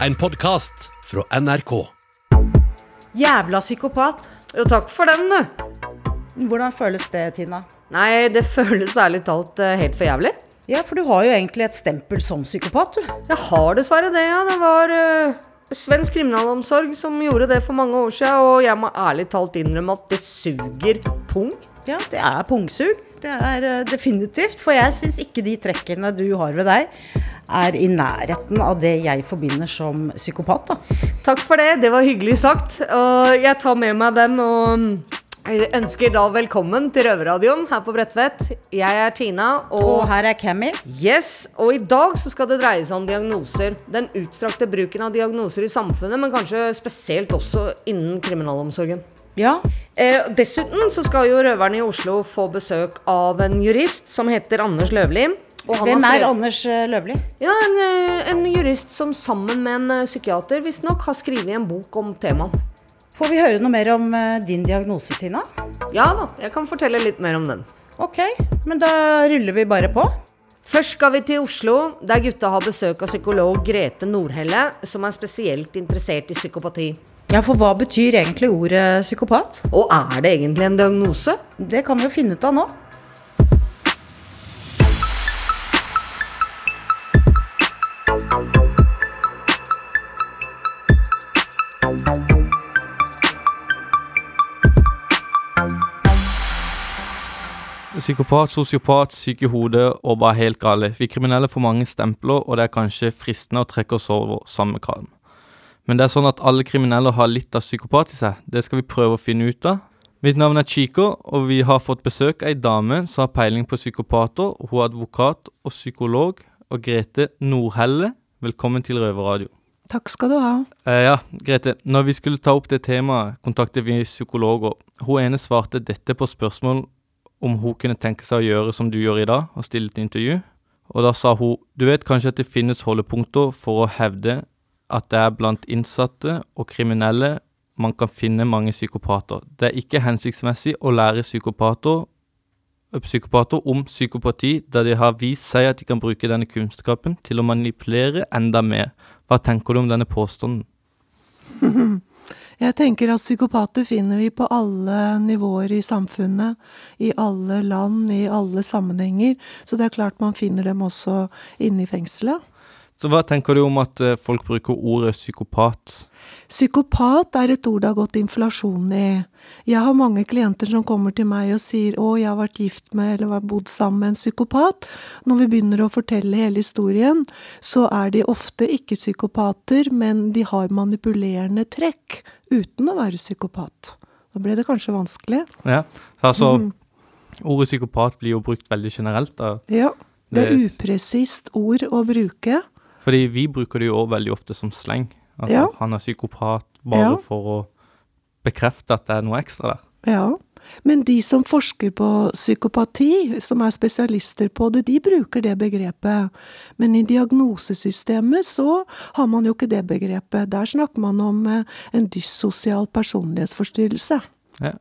En podkast fra NRK. Jævla psykopat. Jo, takk for den, du. Hvordan føles det, Tina? Nei, det føles ærlig talt eh, helt for jævlig. Ja, for du har jo egentlig et stempel som psykopat, du. Jeg har dessverre det, ja. Det var uh, svensk kriminalomsorg som gjorde det for mange år siden, og jeg må ærlig talt innrømme at det suger pung. Ja, det er pungsug. Det er uh, definitivt. For jeg syns ikke de trekkene du har ved deg, er i nærheten av det jeg forbinder som psykopat, da. Takk for det, det var hyggelig sagt. Og jeg tar med meg den og jeg ønsker da velkommen til Røverradioen her på Bredtvet. Jeg er Tina, og, Og her er Cammy. Yes, og i dag så skal det dreie seg om diagnoser. Den utstrakte bruken av diagnoser i samfunnet, men kanskje spesielt også innen kriminalomsorgen. Ja. Eh, dessuten så skal jo røverne i Oslo få besøk av en jurist som heter Anders Løvli. Hvem er Anders eh, Løvli? Ja, en, eh, en jurist som sammen med en eh, psykiater visstnok har skrevet en bok om temaet. Får vi høre noe mer om eh, din diagnose, Tina? Ja da, jeg kan fortelle litt mer om den. Ok, men da ruller vi bare på. Først skal vi til Oslo, der gutta har besøk av psykolog Grete Nordhelle, som er spesielt interessert i psykopati. Ja, for hva betyr egentlig ordet psykopat? Og er det egentlig en diagnose? Det kan vi jo finne ut av nå. Psykopat, sosiopat, syk i hodet og bare helt gale. Vi kriminelle får mange stempler, og det er kanskje fristende å trekke oss over samme kram. Men det er sånn at alle kriminelle har litt av psykopat i seg. Det skal vi prøve å finne ut av. Mitt navn er Chico, og vi har fått besøk av ei dame som har peiling på psykopater. Hun er advokat og psykolog, og Grete Nordhelle. Velkommen til Røverradio. Takk skal du ha. Eh, ja, Grete. Når vi skulle ta opp det temaet, kontaktet vi psykologer. Hun ene svarte dette på spørsmål om hun kunne tenke seg å gjøre som du gjør i dag, og stille et intervju. Og da sa hun du vet kanskje at det finnes holdepunkter for å hevde at det er blant innsatte og kriminelle man kan finne mange psykopater. Det er ikke hensiktsmessig å lære psykopater, psykopater om psykopati, da de har vist seg at de kan bruke denne kunnskapen til å manipulere enda mer. Hva tenker du om denne påstanden? Jeg tenker at psykopater finner vi på alle nivåer i samfunnet, i alle land, i alle sammenhenger. Så det er klart man finner dem også inne i fengselet. Så hva tenker du om at eh, folk bruker ordet psykopat? Psykopat er et ord det har gått inflasjon i. Jeg har mange klienter som kommer til meg og sier 'Å, jeg har vært gift med eller bodd sammen med en psykopat'. Når vi begynner å fortelle hele historien, så er de ofte ikke psykopater, men de har manipulerende trekk uten å være psykopat. Da ble det kanskje vanskelig. Ja, altså altså Ordet psykopat blir jo brukt veldig generelt, da. Ja. Det er upresist ord å bruke. Fordi vi bruker det jo også veldig ofte som sleng. Altså, Ja. han er psykopat bare Ja. for å bekrefte at det er noe ekstra der. Ja. Men de som forsker på psykopati, som er spesialister på det, de bruker det begrepet. Men i diagnosesystemet så har man jo ikke det begrepet. Der snakker man om eh, en dyssosial personlighetsforstyrrelse. Ja.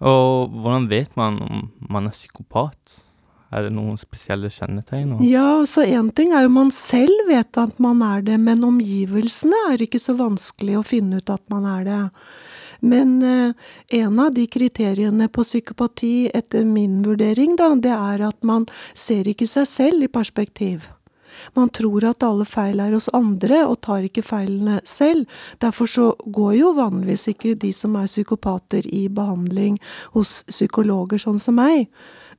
Og hvordan vet man om man er psykopat? Er det noen spesielle kjennetegn? Ja, så én ting er jo man selv vet at man er det, men omgivelsene er ikke så vanskelig å finne ut at man er det. Men eh, en av de kriteriene på psykopati, etter min vurdering, da, det er at man ser ikke seg selv i perspektiv. Man tror at alle feil er hos andre, og tar ikke feilene selv. Derfor så går jo vanligvis ikke de som er psykopater i behandling hos psykologer sånn som meg.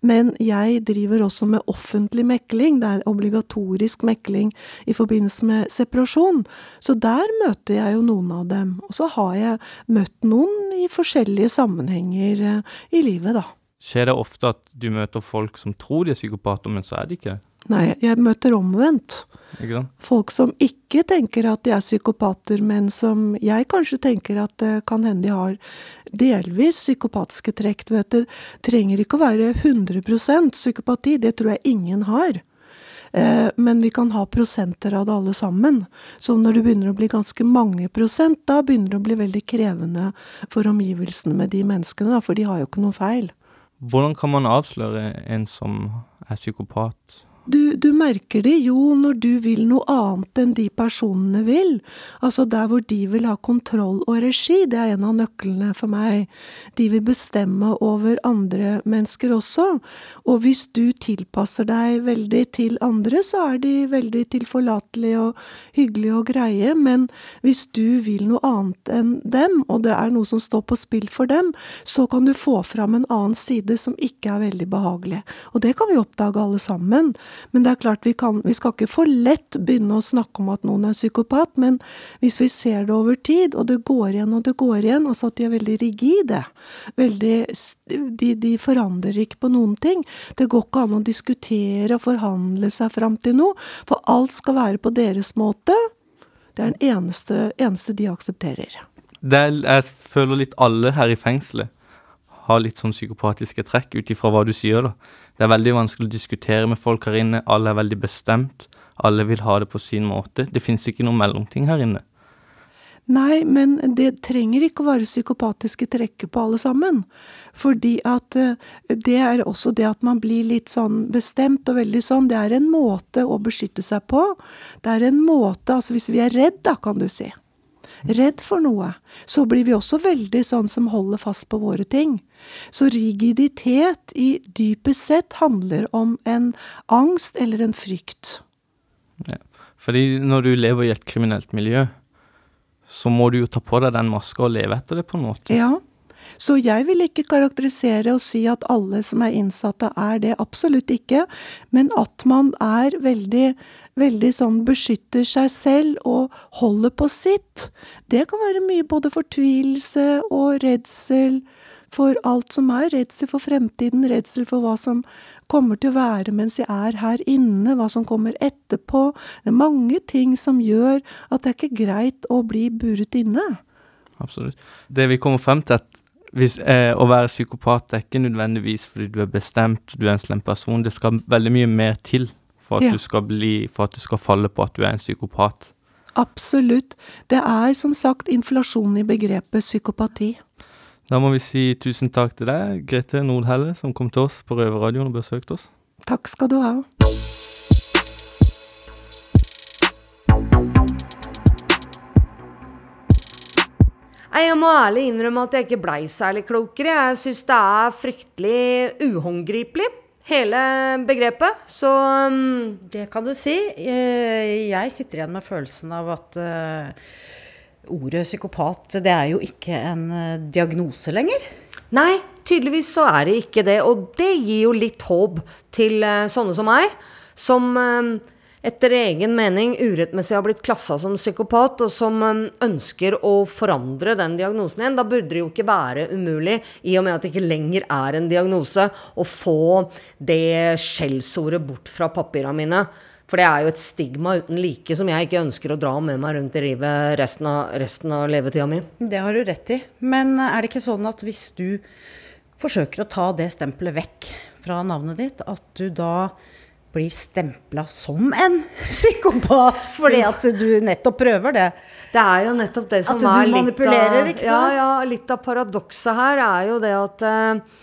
Men jeg driver også med offentlig mekling. Det er obligatorisk mekling i forbindelse med separasjon. Så der møter jeg jo noen av dem. Og så har jeg møtt noen i forskjellige sammenhenger eh, i livet, da. Skjer det ofte at du møter folk som tror de er psykopater, men så er de ikke det? Nei, jeg møter omvendt. Folk som ikke tenker at de er psykopater, men som jeg kanskje tenker at det kan hende de har delvis psykopatiske trekk. Du vet, det trenger ikke å være 100 psykopati, det tror jeg ingen har. Eh, men vi kan ha prosenter av det alle sammen. Så når det begynner å bli ganske mange prosent, da begynner det å bli veldig krevende for omgivelsene med de menneskene, da, for de har jo ikke noe feil. Hvordan kan man avsløre en som er psykopat? Du, du, merker det jo når du vil noe annet enn de personene vil. Altså der hvor de vil ha kontroll og regi, det er en av nøklene for meg. De vil bestemme over andre mennesker også. Og hvis du tilpasser deg veldig til andre, så er de veldig tilforlatelige og hyggelige og greie. Men hvis du vil noe annet enn dem, og det er noe som står på spill for dem, så kan du få fram en annen side som ikke er veldig behagelig. Og det kan vi oppdage alle sammen. Men det er klart, vi, kan, vi skal ikke for lett begynne å snakke om at noen er psykopat, men hvis vi ser det over tid, og det går igjen og det går igjen, altså at de er veldig rigide, veldig, de, de forandrer ikke på noen ting. Det går ikke an å diskutere og forhandle seg fram til noe, for alt skal være på deres måte. Det er den eneste, eneste de aksepterer. Er, jeg føler litt alle her i fengselet har litt sånn psykopatiske trekk, ut ifra hva du sier, da. Det er veldig vanskelig å diskutere med folk her inne. Alle er veldig bestemt. Alle vil ha det på sin måte. Det fins ikke noen mellomting her inne. Nei, men det trenger ikke å være psykopatiske trekker på alle sammen. Fordi at eh, det er også det at man blir litt sånn bestemt og veldig sånn. Det er en måte å beskytte seg på. Det er en måte Altså hvis vi er redd, da, kan du si. Redd for noe. Så blir vi også veldig sånn som holder fast på våre ting. Så rigiditet i dypest sett handler om en angst eller en frykt. Ja. Fordi når du lever i et kriminelt miljø, så må du jo ta på deg den maska og leve etter det på en måte. Ja. Så jeg vil ikke karakterisere og si at alle som er innsatte er det, absolutt ikke. Men at man er veldig, veldig sånn beskytter seg selv og holder på sitt, det kan være mye både fortvilelse og redsel for alt som er. Redsel for fremtiden, redsel for hva som kommer til å være mens jeg er her inne, hva som kommer etterpå. Det er mange ting som gjør at det er ikke greit å bli buret inne. Absolutt. Det vi kommer frem til, at hvis, eh, å være psykopat er ikke nødvendigvis fordi du er bestemt, du er en slem person. Det skal veldig mye mer til for at, ja. du, skal bli, for at du skal falle på at du er en psykopat. Absolutt. Det er som sagt inflasjon i begrepet psykopati. Da må vi si tusen takk til deg, Grete Nordhelle, som kom til oss på Røverradioen og besøkte oss. Takk skal du ha. Jeg må ærlig innrømme at jeg ikke blei særlig klokere. Jeg syns det er fryktelig uhåndgripelig, hele begrepet. Så um, Det kan du si. Eh, jeg sitter igjen med følelsen av at uh, ordet psykopat, det er jo ikke en uh, diagnose lenger. Nei, tydeligvis så er det ikke det. Og det gir jo litt håp til sånne som meg, som etter egen mening urettmessig har blitt klassa som psykopat, og som um, ønsker å forandre den diagnosen igjen, da burde det jo ikke være umulig, i og med at det ikke lenger er en diagnose, å få det skjellsordet bort fra papirene mine. For det er jo et stigma uten like som jeg ikke ønsker å dra med meg rundt i livet resten av, resten av levetida mi. Det har du rett i. Men er det ikke sånn at hvis du forsøker å ta det stempelet vekk fra navnet ditt, at du da blir stempla som en psykopat fordi at du nettopp prøver det. Det er jo nettopp det som er litt av, ja, ja, litt av paradokset her, er jo det at uh,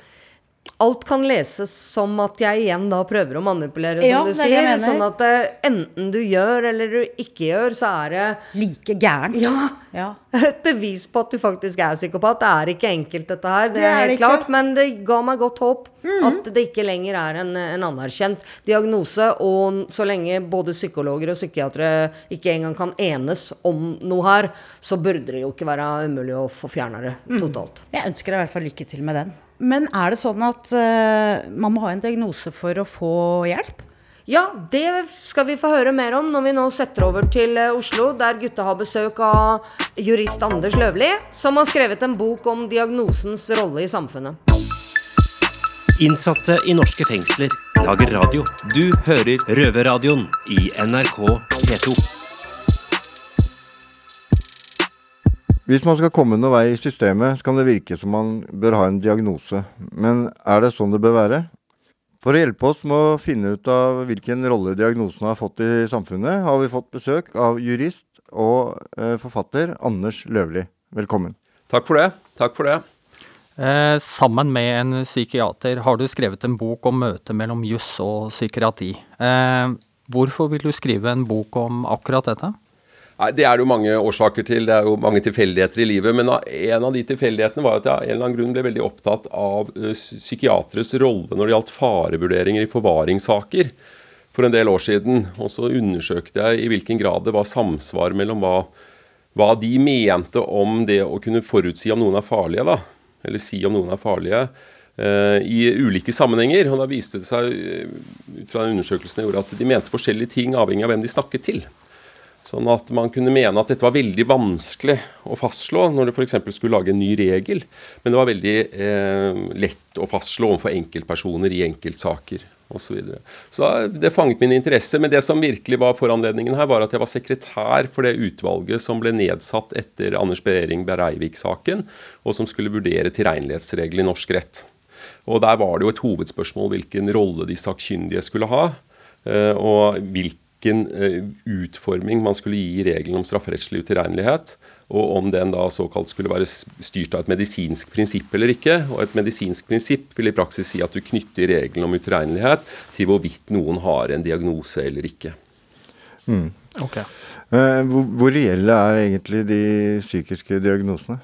alt kan leses som at jeg igjen da prøver å manipulere, som ja, du sier. Sånn at uh, enten du gjør eller du ikke gjør, så er det Like gærent. Ja. ja. Et bevis på at du faktisk er psykopat. Det er ikke enkelt, dette her. Det, det er helt klart. Men det ga meg godt håp mm at det ikke lenger er en, en, anerkjent diagnose. Og så lenge både psykologer og psykiatere ikke engang kan enes om noe her, så burde det jo ikke være umulig å få fjerna det mm. totalt. Mm. Jeg ønsker deg i hvert fall lykke til med den. Men er det sånn at uh, man må ha en diagnose for å få hjelp? Ja, det skal vi få høre mer om når vi nå setter over til eh, Oslo, der gutta har besøk av jurist Anders Løvli, som har skrevet en bok om diagnosens rolle i samfunnet. Innsatte i norske fengsler lager radio. Du hører Røverradioen i NRK P2. Hvis man skal komme noen vei i systemet, så kan det virke som man bør ha en diagnose. Men er det sånn det bør være? For å hjelpe oss med å finne ut av hvilken rolle diagnosen har fått i samfunnet, har vi fått besøk av jurist og eh, forfatter Anders Løvli. Velkommen. Takk for det. Takk for det. Eh, sammen med en psykiater har du skrevet en bok om møtet mellom juss og psykiatri. Eh, hvorfor vil du skrive en bok om akkurat dette? Nei, Det er det jo mange årsaker til. Det er jo mange tilfeldigheter i livet. Men en av de tilfeldighetene var at jeg av en eller annen grunn ble veldig opptatt av psykiateres rolle når det gjaldt farevurderinger i forvaringssaker for en del år siden. Og så undersøkte jeg i hvilken grad det var samsvar mellom hva, hva de mente om det å kunne forutsi om noen er farlige, da. Eller si om noen er farlige. I ulike sammenhenger. Og da viste det seg ut fra den undersøkelsen jeg gjorde, at de mente forskjellige ting avhengig av hvem de snakket til. Sånn at man kunne mene at dette var veldig vanskelig å fastslå når det f.eks. skulle lage en ny regel. Men det var veldig eh, lett å fastslå overfor enkeltpersoner i enkeltsaker osv. Så, videre. så det fanget min interesse. Men det som virkelig var foranledningen her, var at jeg var sekretær for det utvalget som ble nedsatt etter Anders Behring Bereivik-saken, og som skulle vurdere tilregnelighetsregler i norsk rett. Og Der var det jo et hovedspørsmål hvilken rolle de sakkyndige skulle ha. Eh, og hvilken hvilken eh, utforming man skulle gi regelen om strafferettslig utilregnelighet, og om den da såkalt skulle være styrt av et medisinsk prinsipp eller ikke. Og et medisinsk prinsipp vil i praksis si at du knytter regelen om utilregnelighet til hvorvidt noen har en diagnose eller ikke. Mm. Okay. Eh, hvor, hvor reelle er egentlig de psykiske diagnosene?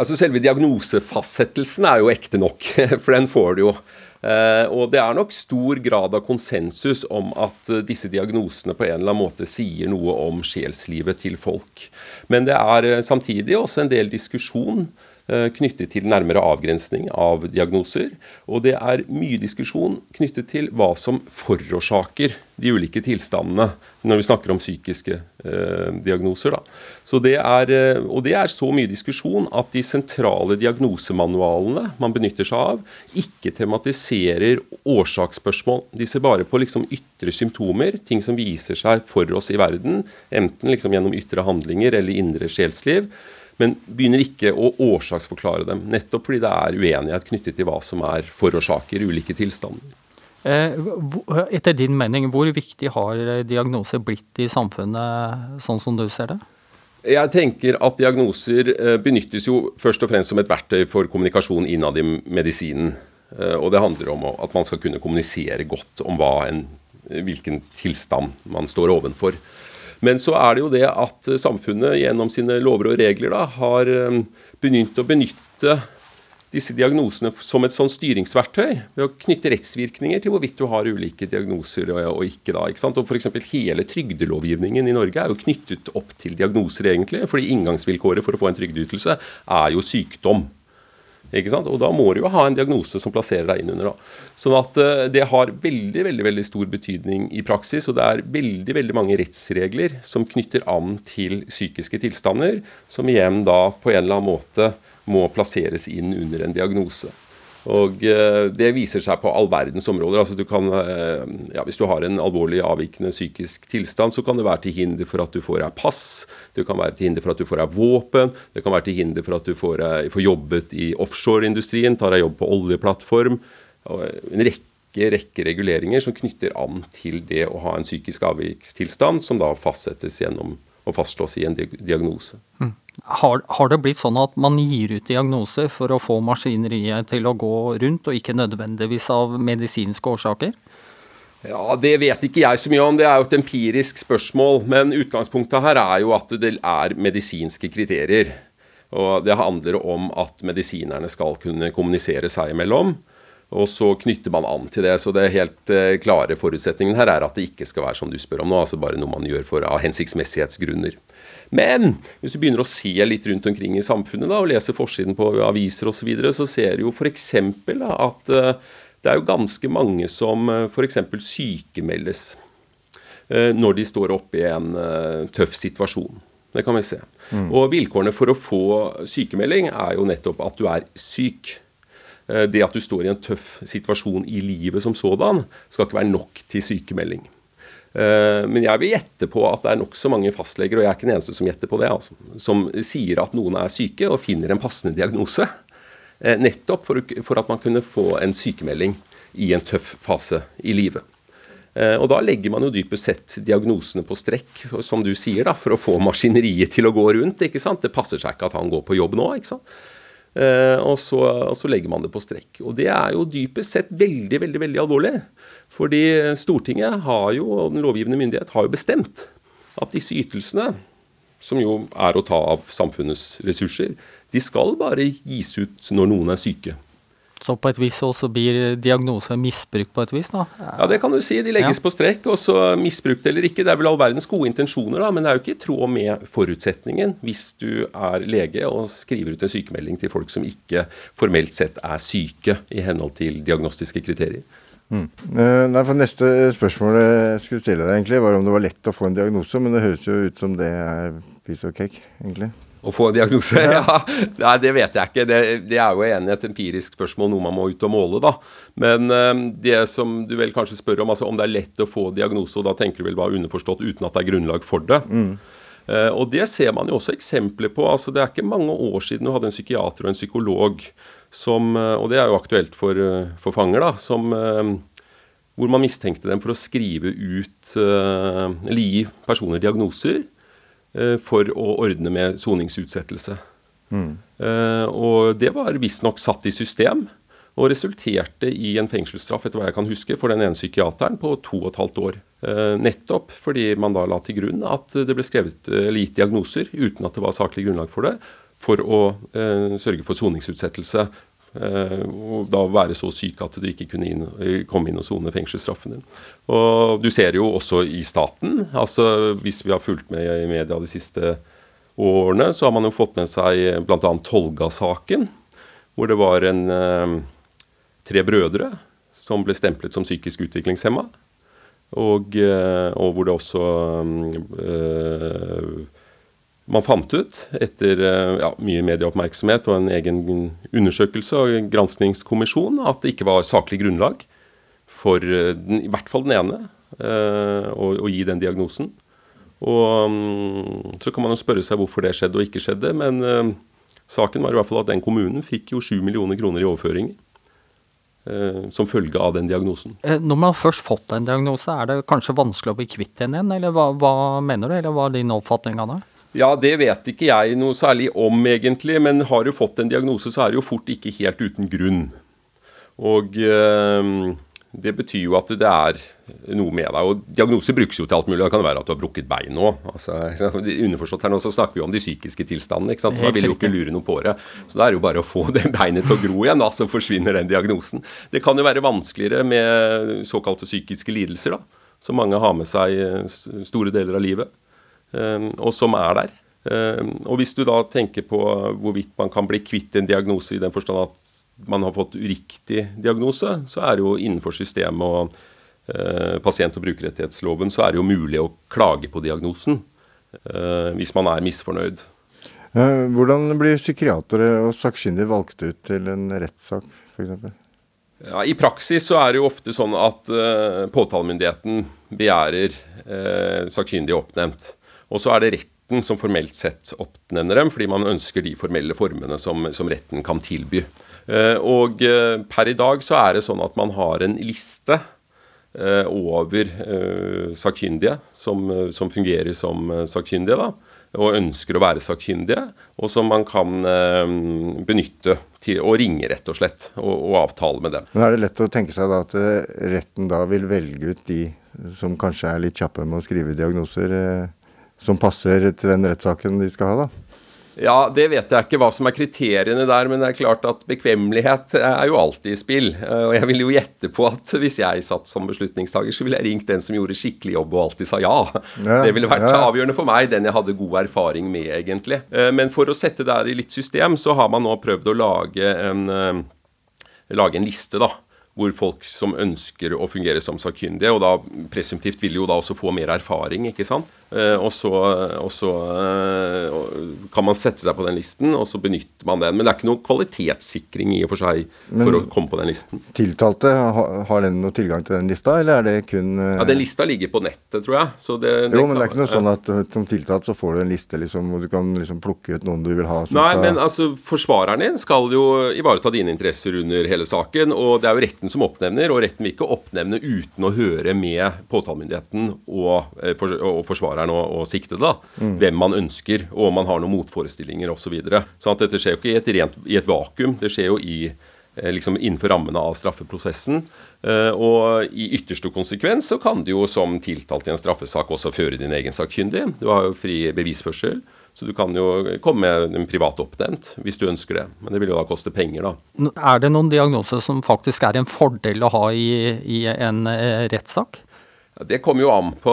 Altså Selve diagnosefastsettelsen er jo ekte nok, for den får du jo. Uh, og det er nok stor grad av konsensus om at uh, disse diagnosene på en eller annen måte sier noe om sjelslivet til folk. Men det er uh, samtidig også en del diskusjon knyttet til nærmere avgrensning av diagnoser. Og det er mye diskusjon knyttet til hva som forårsaker de ulike tilstandene når vi snakker om psykiske diagnoser. Da. Så det er, og det er så mye diskusjon at de sentrale diagnosemanualene man benytter seg av, ikke tematiserer årsaksspørsmål. De ser bare på liksom ytre symptomer, ting som viser seg for oss i verden, enten liksom gjennom ytre handlinger eller indre sjelsliv, men begynner ikke å årsaksforklare dem. Nettopp fordi det er uenighet knyttet til hva som er forårsaker ulike tilstander. Eh, etter din mening, hvor viktig har diagnoser blitt i samfunnet, sånn som du ser det? Jeg tenker at diagnoser eh, benyttes jo først og fremst som et verktøy for kommunikasjon innad i medisinen. Eh, og det handler om at man skal kunne kommunisere godt om en, hvilken tilstand man står ovenfor. Men så er det jo det at samfunnet gjennom sine lover og regler da, har eh, begynt å benytte disse diagnosene som et sånn styringsverktøy ved å knytte rettsvirkninger til hvorvidt du har ulike diagnoser og, og ikke. da, ikke sant? Og F.eks. hele trygdelovgivningen i Norge er jo knyttet opp til diagnoser, egentlig. fordi inngangsvilkåret for å få en trygdeytelse er jo sykdom. Ikke sant? Og da må du jo ha en diagnose som plasserer deg inn under. Da. Sånn at uh, det har veldig veldig, veldig stor betydning i praksis. Og det er veldig veldig mange rettsregler som knytter an til psykiske tilstander, som igjen da på en eller annen måte må plasseres inn under en diagnose. Og eh, Det viser seg på all verdens områder. altså du kan, eh, ja, Hvis du har en alvorlig avvikende psykisk tilstand, så kan det være til hinder for at du får deg pass, det kan være til hinder for at du får deg våpen, det kan være til hinder for at du får, får jobbet i offshoreindustrien, tar deg jobb på oljeplattform. En rekke, rekke reguleringer som knytter an til det å ha en psykisk avvikstilstand, som da fastsettes gjennom å fastslås i en diagnose. Mm. Har, har, det blitt sånn at man gir ut diagnoser for å få maskineriet til å gå rundt, og ikke nødvendigvis av medisinske årsaker? Ja, Det vet ikke jeg så mye om, det er jo et empirisk spørsmål. Men utgangspunktet her er jo at det er medisinske kriterier. Og det handler om at medisinerne skal kunne kommunisere seg imellom. Og så knytter man an til det. Så det helt uh, klare forutsetningen her er at det ikke skal være som du spør om nå, altså bare noe man gjør for av hensiktsmessighetsgrunner. Men hvis du begynner å se litt rundt omkring i samfunnet da, og lese forsiden på aviser osv., så, videre, så ser du jo f.eks. at uh, det er jo ganske mange som eh, f.eks. sykemeldes uh, når de står oppe i en tøff situasjon. Det kan vi se. Mm. Og vilkårene for å få sykemelding er jo nettopp at du er syk. Det at du står i en tøff situasjon i livet som sådan, skal ikke være nok til sykemelding. Eh, men jeg vil gjette på at det er nokså mange fastleger, og jeg er ikke den eneste som gjetter på det, altså, som sier at noen er syke og finner en passende diagnose. Eh, nettopp for, at man kunne få en sykemelding i en tøff fase i livet. Eh, og da legger man jo dypest sett diagnosene på strekk, som du sier, da, for å få maskineriet til å gå rundt. ikke sant? Det passer seg ikke at han går på jobb nå. ikke sant? Eh, og, så, og, så, legger man det på strekk. Og det er jo dypest sett veldig, veldig veldig alvorlig. Fordi Stortinget har jo, og den lovgivende myndighet har jo bestemt at disse ytelsene, som jo er å ta av samfunnets ressurser, de skal bare gis ut når noen er syke. Så på et vis også blir diagnose misbrukt på et vis, da? Ja, det kan du si. De legges ja. på strekk, og så misbrukt eller ikke. Det er vel all verdens gode intensjoner, da, men det er jo ikke i tråd med forutsetningen hvis du er lege og skriver ut en sykemelding til folk som ikke formelt sett er syke i henhold til diagnostiske kriterier. Mm. Eh, nei, for Neste spørsmål jeg skulle stille deg, egentlig, var om det var lett å få en diagnose, men det høres jo ut som det er piece of cake, egentlig. Å få en diagnose? Ja, Nei, det vet jeg ikke. Det, det, er jo igjen et empirisk spørsmål, noe man må ut og måle, da. Men øh, det som du vel kanskje spør om, altså om det er lett å få diagnose, og da tenker du vel bare underforstått uten at det er grunnlag for det. Mm. Uh, og det ser man jo også eksempler på. altså Det er ikke mange år siden du hadde en psykiater og en psykolog som, uh, og det er jo aktuelt for, uh, for fanger, da, som hvor man mistenkte dem for å skrive ut eller gi personer diagnoser Eh, for å ordne med soningsutsettelse. Mm. Uh, og det var visstnok satt i system, og resulterte i en fengselsstraff etter hva jeg kan huske, for den ene psykiateren på to og et halvt år. Uh, nettopp fordi man da la til grunn at det ble skrevet eller gitt diagnoser uten at det var saklig grunnlag for det, for å sørge for soningsutsettelse Eh, og da være så syk at du ikke kunne inn, eh, komme inn og sone fengselsstraffen din. Og Du ser jo også i staten. altså Hvis vi har fulgt med i media de siste årene, så har man jo fått med seg bl.a. Tolga-saken, hvor det var en eh, tre brødre som ble stemplet som psykisk utviklingshemma. Og, og hvor det også øh, man fant ut, etter eh, ja, mye medieoppmerksomhet og en egen undersøkelse og granskningskommisjon, at det ikke var saklig grunnlag for eh, den, i hvert fall den ene eh, å, å, gi den diagnosen. Og um, Så kan man jo spørre seg hvorfor det skjedde og ikke skjedde, men saken var i hvert fall at den kommunen fikk jo 7 millioner kroner i overføringer. Uh, som følge av den diagnosen. Når man har først fått en diagnose, er det kanskje vanskelig å bli kvitt den igjen? Eller hva, hva mener du, eller hva er din oppfatning av det? Ja, det vet ikke jeg noe særlig om, egentlig. Men har du fått en diagnose, så er det jo fort ikke helt uten grunn. Og eh, det betyr jo at det er noe med deg. Og diagnoser brukes jo til alt mulig. Det kan være at du har brukket bein nå. Altså, underforstått her nå så snakker vi om de psykiske tilstandene. ikke sant? Da vil jo ikke lure noe på det. Så da er det jo bare å få det beinet til å gro igjen, da, så forsvinner den diagnosen. Det kan jo være vanskeligere med såkalte psykiske lidelser, da. Som mange har med seg store deler av livet. Ehm, og som er der. Ehm, og hvis du da tenker på hvorvidt man kan bli kvitt en diagnose i den forstand at man har fått uriktig diagnose, så er det jo innenfor systemet og eh, pasient- og brukerrettighetsloven så er det jo mulig å klage på diagnosen eh, hvis man er misfornøyd. Eh, hvordan blir psykiatere og sakkyndige valgt ut til en rettssak, f.eks.? Ja, I praksis så er det jo ofte sånn at uh, påtalemyndigheten begjærer uh, sakkyndige oppnevnt. Og så er det retten som formelt sett oppnevner dem, fordi man ønsker de formelle formene som, som retten kan tilby. Eh, og eh, per i dag så er det sånn at man har en liste eh, over sakkyndige som, som, fungerer som sakkyndige. da, og ønsker å være sakkyndige, og som man kan benytte til å ringe, rett og slett, og, og, avtale med dem. Men Er det lett å tenke seg da at retten da vil velge ut de som kanskje er litt kjappe med å skrive diagnoser? Som passer til den rettssaken de skal ha, da? Ja, det vet jeg ikke hva som er kriteriene der, men det er klart at bekvemmelighet er jo alltid i spill. Eh, og jeg vil jo gjette på at hvis jeg satt som beslutningstaker, så ville jeg ringt den som gjorde skikkelig jobb og alltid sa ja. ja det ville vært ja. avgjørende for meg, den jeg hadde god erfaring med, egentlig. Eh, men for å sette det her i litt system, så har man nå prøvd å lage en, eh, lage en liste, da hvor folk som ønsker å fungere som sakkyndige, og da presumptivt vil jo da også få mer erfaring, ikke sant. Eh, og så, og så eh, kan man sette seg på den listen, og så benytter man den. Men det er ikke noen kvalitetssikring i og for seg for å komme på den listen. Tiltalte, har den noe tilgang til den lista, eller er det kun. Ja, Den lista ligger på nettet, tror jeg. Det, det jo, men det er ikke noe sånn at som tiltalt så får du en liste, liksom, og du kan liksom plukke ut noen du vil ha? Nei, skal... men altså, forsvareren din skal jo ivareta dine interesser under hele saken, og det er jo retten som oppnevner, og retten vil ikke oppnevne uten å høre med påtalemyndigheten og, og forsvareren forsvareren og, og siktede. da, Hvem man ønsker, og om man har noen motforestillinger osv. Så videre. sånn dette skjer jo ikke i et, rent, i et vakuum. Det skjer jo i eh, liksom innenfor rammene av straffeprosessen. Eh, og i ytterste konsekvens så kan du jo som tiltalt i en straffesak også føre din egen sakkyndig. Du har jo fri bevisførsel. Så du kan jo komme med en privat oppnevnt hvis du ønsker det. Men det vil jo da koste penger, da. Er det noen diagnoser som faktisk er en fordel å ha i, i en eh, rettssak? Det kommer jo an på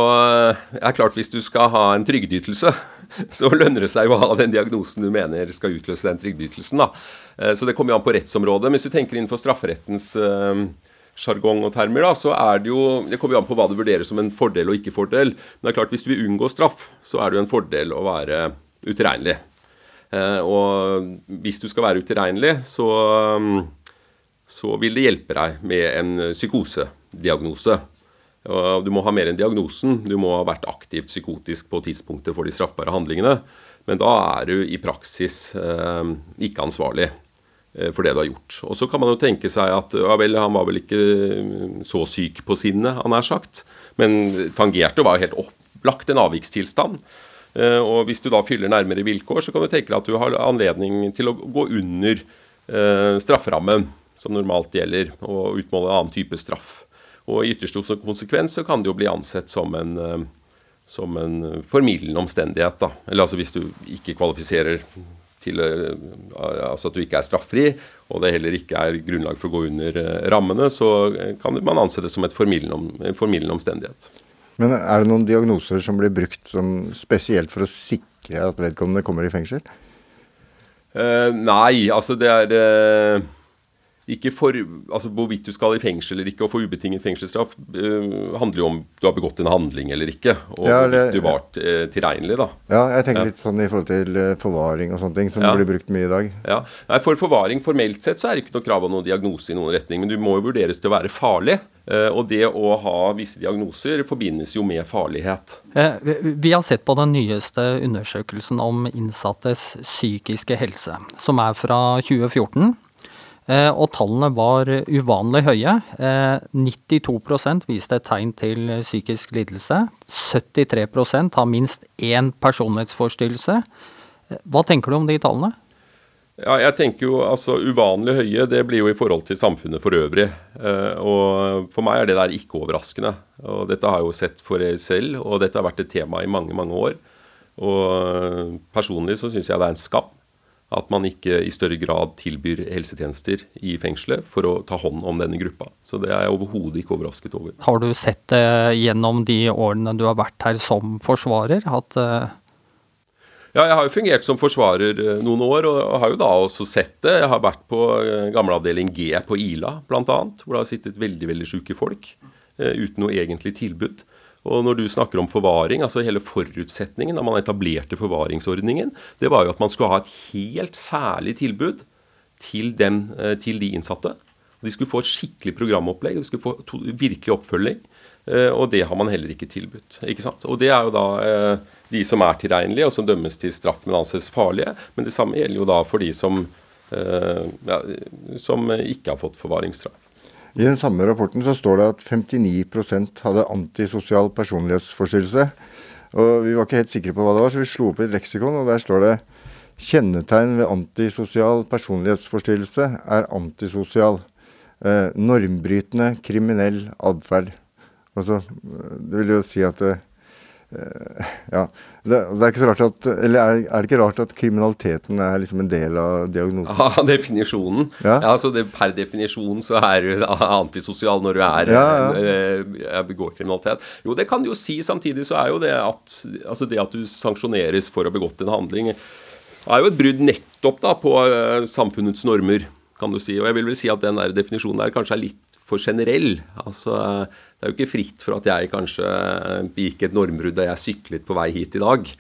Det er klart Hvis du skal ha en trygdeytelse, så lønner det seg jo å ha den diagnosen du mener skal utløse den trygdeytelsen. Eh, Så det kommer jo an på rettsområdet. Hvis du tenker innenfor strafferettens eh, sjargong og termer, da, så er det jo Det kommer jo an på hva du vurderer som en fordel og ikke fordel. Men det er klart hvis du vil unngå straff, så er det jo en fordel å være utilregnelig. Eh, Og hvis du skal være utilregnelig, så mm, så vil det hjelpe deg med en psykosediagnose. Du må ha mer enn diagnosen. Du må ha vært aktivt psykotisk på tidspunktet for de straffbare handlingene. Men da er du i praksis eh, ikke ansvarlig eh, for det du har gjort. Og Så kan man jo tenke seg at ja vel, han var vel ikke mm, så syk på sinnet, han er sagt. Men tangerte var jo helt opplagt en avvikstilstand. Eh, og Hvis du da fyller nærmere vilkår, så kan du tenke deg at du har anledning til å gå under eh, strafferammen som normalt gjelder, og utmåle en annen type straff. Og I ytterste konsekvens så kan det jo bli ansett som en, eh, som en formildende omstendighet. da. Eller altså hvis du ikke kvalifiserer til eh, altså at du ikke er straffri, og det heller ikke er grunnlag for å gå under eh, rammene, så kan man anse det som et formildende, en formildende omstendighet. Men er det noen diagnoser som blir brukt som spesielt for å sikre at vedkommende kommer i fengsel? Uh, nei, altså det er eh, ikke for Altså hvorvidt du skal i fengsel eller ikke og få ubetinget fengselsstraff, uh, handler jo om du har begått en handling eller ikke, og Ja, eller- du var uh, tilregnelig, da. Ja, jeg tenker Ja. litt sånn i forhold til eh, forvaring og sånne ting, som Ja. blir brukt mye i dag. Ja. Nei, For forvaring formelt sett så er det ikke noe krav om noen diagnose i noen retning, men du må jo vurderes til å være farlig. Og det å ha visse diagnoser forbindes jo med farlighet. Vi- Vi har sett på den nyeste undersøkelsen om innsattes psykiske helse, som er fra 2014. Eh, Og tallene var uvanlig høye. Eh, 92 viste et tegn til psykisk lidelse. 73% har minst én personlighetsforstyrrelse. Eh, Hva tenker du om de tallene? Ja, jeg tenker jo altså Uvanlig høye det blir jo i forhold til samfunnet for øvrig. Eh, og For meg er det der ikke overraskende. Og Dette har jeg jo sett for jeg selv, og dette har vært et tema i mange mange år. Og eh, Personlig så syns jeg det er en skam at man ikke i større grad tilbyr helsetjenester i fengselet for å ta hånd om denne gruppa. Så det er jeg overhodet ikke overrasket over. Har du sett det gjennom de årene du har vært her som forsvarer? At eh, Ja, jeg har jo fungert som forsvarer eh, noen år, og har jo da også sett det. Jeg har vært på eh, gamleavdeling G på Ila, bl.a., hvor det har sittet veldig veldig syke folk uten noe egentlig tilbud. Og når du snakker om forvaring, altså hele forutsetningen da man etablerte forvaringsordningen, det var jo at man skulle ha et helt særlig tilbud til, dem, eh, til de innsatte. De skulle få et skikkelig programopplegg, de skulle få to, virkelig oppfølging. Eh, og det har man heller ikke tilbudt. ikke sant? Og det er jo da eh, de som er tilregnelige, og som dømmes til straff, men anses farlige. Men det samme gjelder jo da for de som, ja, som ikke har fått forvaringsstraff. I den samme rapporten så står det at 59% hadde antisosial personlighetsforstyrrelse. Og vi var ikke helt sikre på hva det var, så vi slo opp i et leksikon, og der står det Kjennetegn ved antisosial personlighetsforstyrrelse er antisosial. Eh, normbrytende kriminell atferd. Altså, det vil jo si at eh, ja, det, det er ikke så rart at Eller er, er det ikke rart at kriminaliteten er liksom en del av diagnosen? Ja, definisjonen. Ja. Ja. så det, Per definisjon så er du antisosial når du er, Ja, ja. eh, eh, begår kriminalitet. Jo, det kan du jo si. Samtidig så er jo det at altså det at du sanksjoneres for å ha begått en handling, er jo et brudd nettopp da på eh, samfunnets normer, kan du si. Og jeg vil vel si at den der definisjonen der kanskje er litt for generell. Altså, det er jo ikke fritt for at jeg kanskje gikk et normbrudd da jeg syklet på vei hit i dag.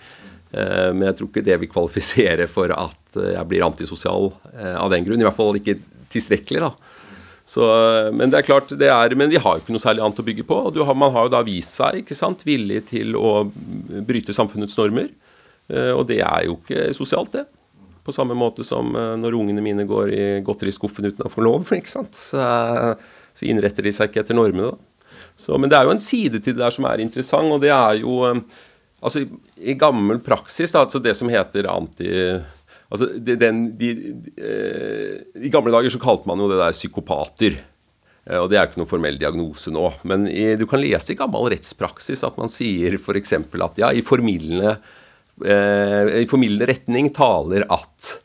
Eh, Men jeg tror ikke det vil kvalifisere for at jeg blir antisosial eh, av den grunn. I hvert fall ikke tilstrekkelig, da. Så, eh, men det er klart, det er, men vi har jo ikke noe særlig annet å bygge på. og har, man har jo da vist seg ikke sant, villig til å bryte samfunnets normer. Og det er jo ikke sosialt, det. På samme måte som når ungene mine går i godteriskuffen uten å få lov. ikke sant? Så, så innretter de seg ikke etter normene. da. Så, men det er jo en side til det der som er interessant, og det er jo eh, Altså, i gammel praksis, da, altså det som heter anti... Altså, den, de, eh, I gamle dager så kalte man jo det der psykopater. Eh, og det er ikke noen formell diagnose nå. Men i, du kan lese i gammel rettspraksis at man sier f.eks. at ja, i formildende, eh, formildende retning taler at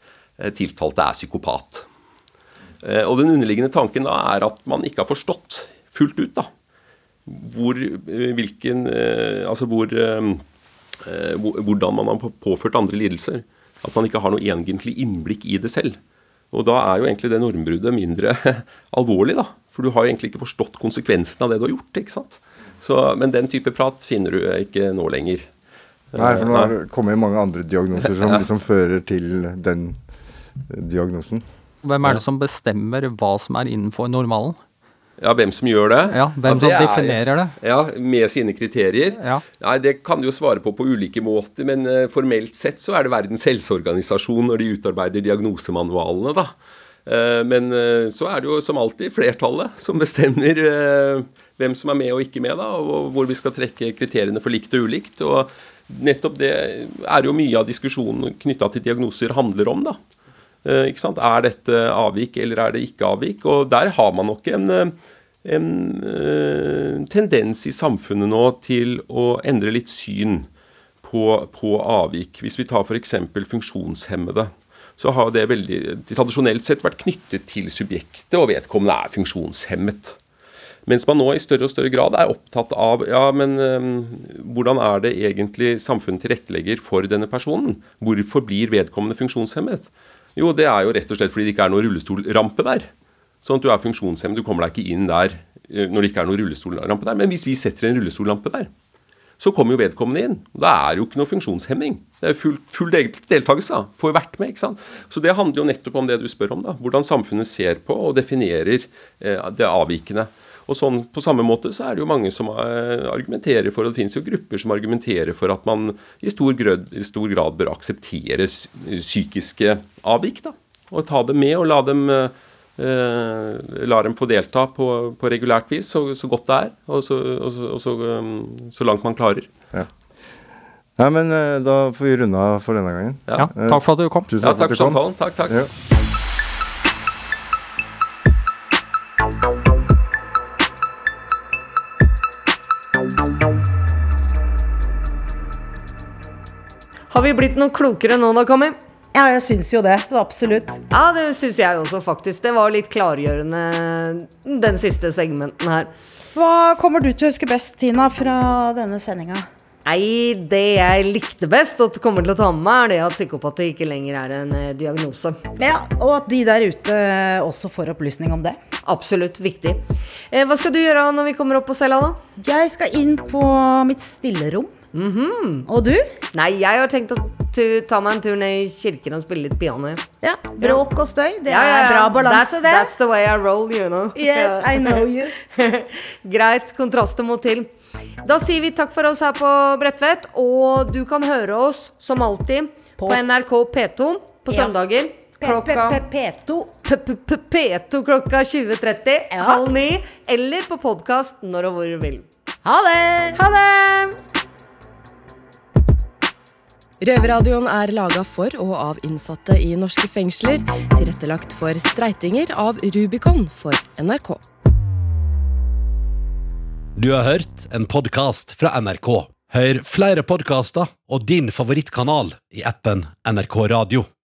tiltalte er psykopat. Eh, og den underliggende tanken da er at man ikke har forstått fullt ut da, hvor, eh, hvilken, eh, altså hvor, hvordan man har påført andre lidelser. At man ikke har noe egentlig innblikk i det selv. Og da er jo egentlig det normbruddet mindre alvorlig, da. For du har jo egentlig ikke forstått konsekvensen av det du har gjort. ikke sant? Så, men den type prat finner du ikke nå lenger. Nei, for nå har det kommet mange andre diagnoser som liksom fører til den diagnosen. Hvem er det som bestemmer hva som er innenfor normalen? Ja, hvem som gjør det? Ja, Hvem ja, som definerer det? Ja, Med sine kriterier? Ja. Nei, Det kan du jo svare på på ulike måter, men uh, formelt sett så er det Verdens helseorganisasjon når de utarbeider diagnosemanualene, da. Uh, men uh, så er det jo som alltid flertallet som bestemmer hvem som er med og ikke med, da, og hvor vi skal trekke kriteriene for likt og ulikt. og Nettopp det er jo mye av diskusjonen knytta til diagnoser handler om. da. Eh, ikke sant? Er dette avvik, eller er det ikke avvik? Og der har man nok en, eh, en uh, tendens i samfunnet nå til å endre litt syn på, på avvik. Hvis vi tar f.eks. funksjonshemmede, så har det veldig tradisjonelt sett vært knyttet til subjektet, og vedkommende er funksjonshemmet. Mens man nå i større og større grad er opptatt av ja, men hvordan er det egentlig samfunnet tilrettelegger for denne personen? Hvorfor blir vedkommende funksjonshemmet? Jo, det er jo rett og slett fordi det ikke er noen rullestolrampe der. Sånn at du er funksjonshemmet, du kommer deg ikke inn der eh, når det ikke er noen rullestolrampe der. Men hvis vi setter en rullestollampe der, så kommer jo vedkommende inn. Da er jo ikke noe funksjonshemming. Det er full, full deltakelse. Får jo vært med. ikke sant? Så det handler jo nettopp om det du spør om. da, Hvordan samfunnet ser på og definerer eh, det avvikende. Og sånn På samme måte så er det jo mange som eh, argumenterer for, og det finnes jo grupper som argumenterer for at man i stor grad, i stor grad bør akseptere psykiske avvik. da, Og ta dem med og la dem, eh, la dem få delta på, på regulært vis så, så, godt det er, og, så, og, så, og så, um, så, langt man klarer. Ja. Nei, men eh, Da får vi runde av for denne gangen. Ja, Takk for at du kom. Tusen takk, ja, takk for samtalen. Takk, takk. Ja. Har vi blitt noe klokere nå da, Kami? Ja, jeg syns jo det. Så absolutt. Ja, det syns jeg også, faktisk. Det var litt klargjørende, den siste segmenten her. Hva kommer du til å huske best, Tina, fra denne sendinga? Nei, det jeg likte best og kommer til å ta med meg, er det at psykopati ikke lenger er en eh, diagnose. Ja, Og at de der ute også får opplysning om det. Absolutt viktig. Eh, hva skal du gjøre når vi kommer opp på cella, da? Jeg skal inn på mitt stillerom. Mm -hmm. Og du? Nei, jeg har tenkt å ta meg en tur ned i kirken og spille litt piano. Ja, Bråk og støy. Det ja, ja, ja. er bra balanse, that's, det. That's the way I roll, you know. Yes, I know you. Greit. Kontraster må til. Da sier vi takk for oss her på Bredtvet, og du kan høre oss som alltid på, på NRK P2 på søndager. Klokka P2 P2 klokka 20.30, halv ni, eller på podkast når og hvor du vil. Ha det! Ha det! Røverradioen er laga for og av innsatte i norske fengsler. Tilrettelagt for streitinger av Rubicon for NRK. Du har hørt en podkast fra NRK. Hør flere podkaster og din favorittkanal i appen NRK Radio.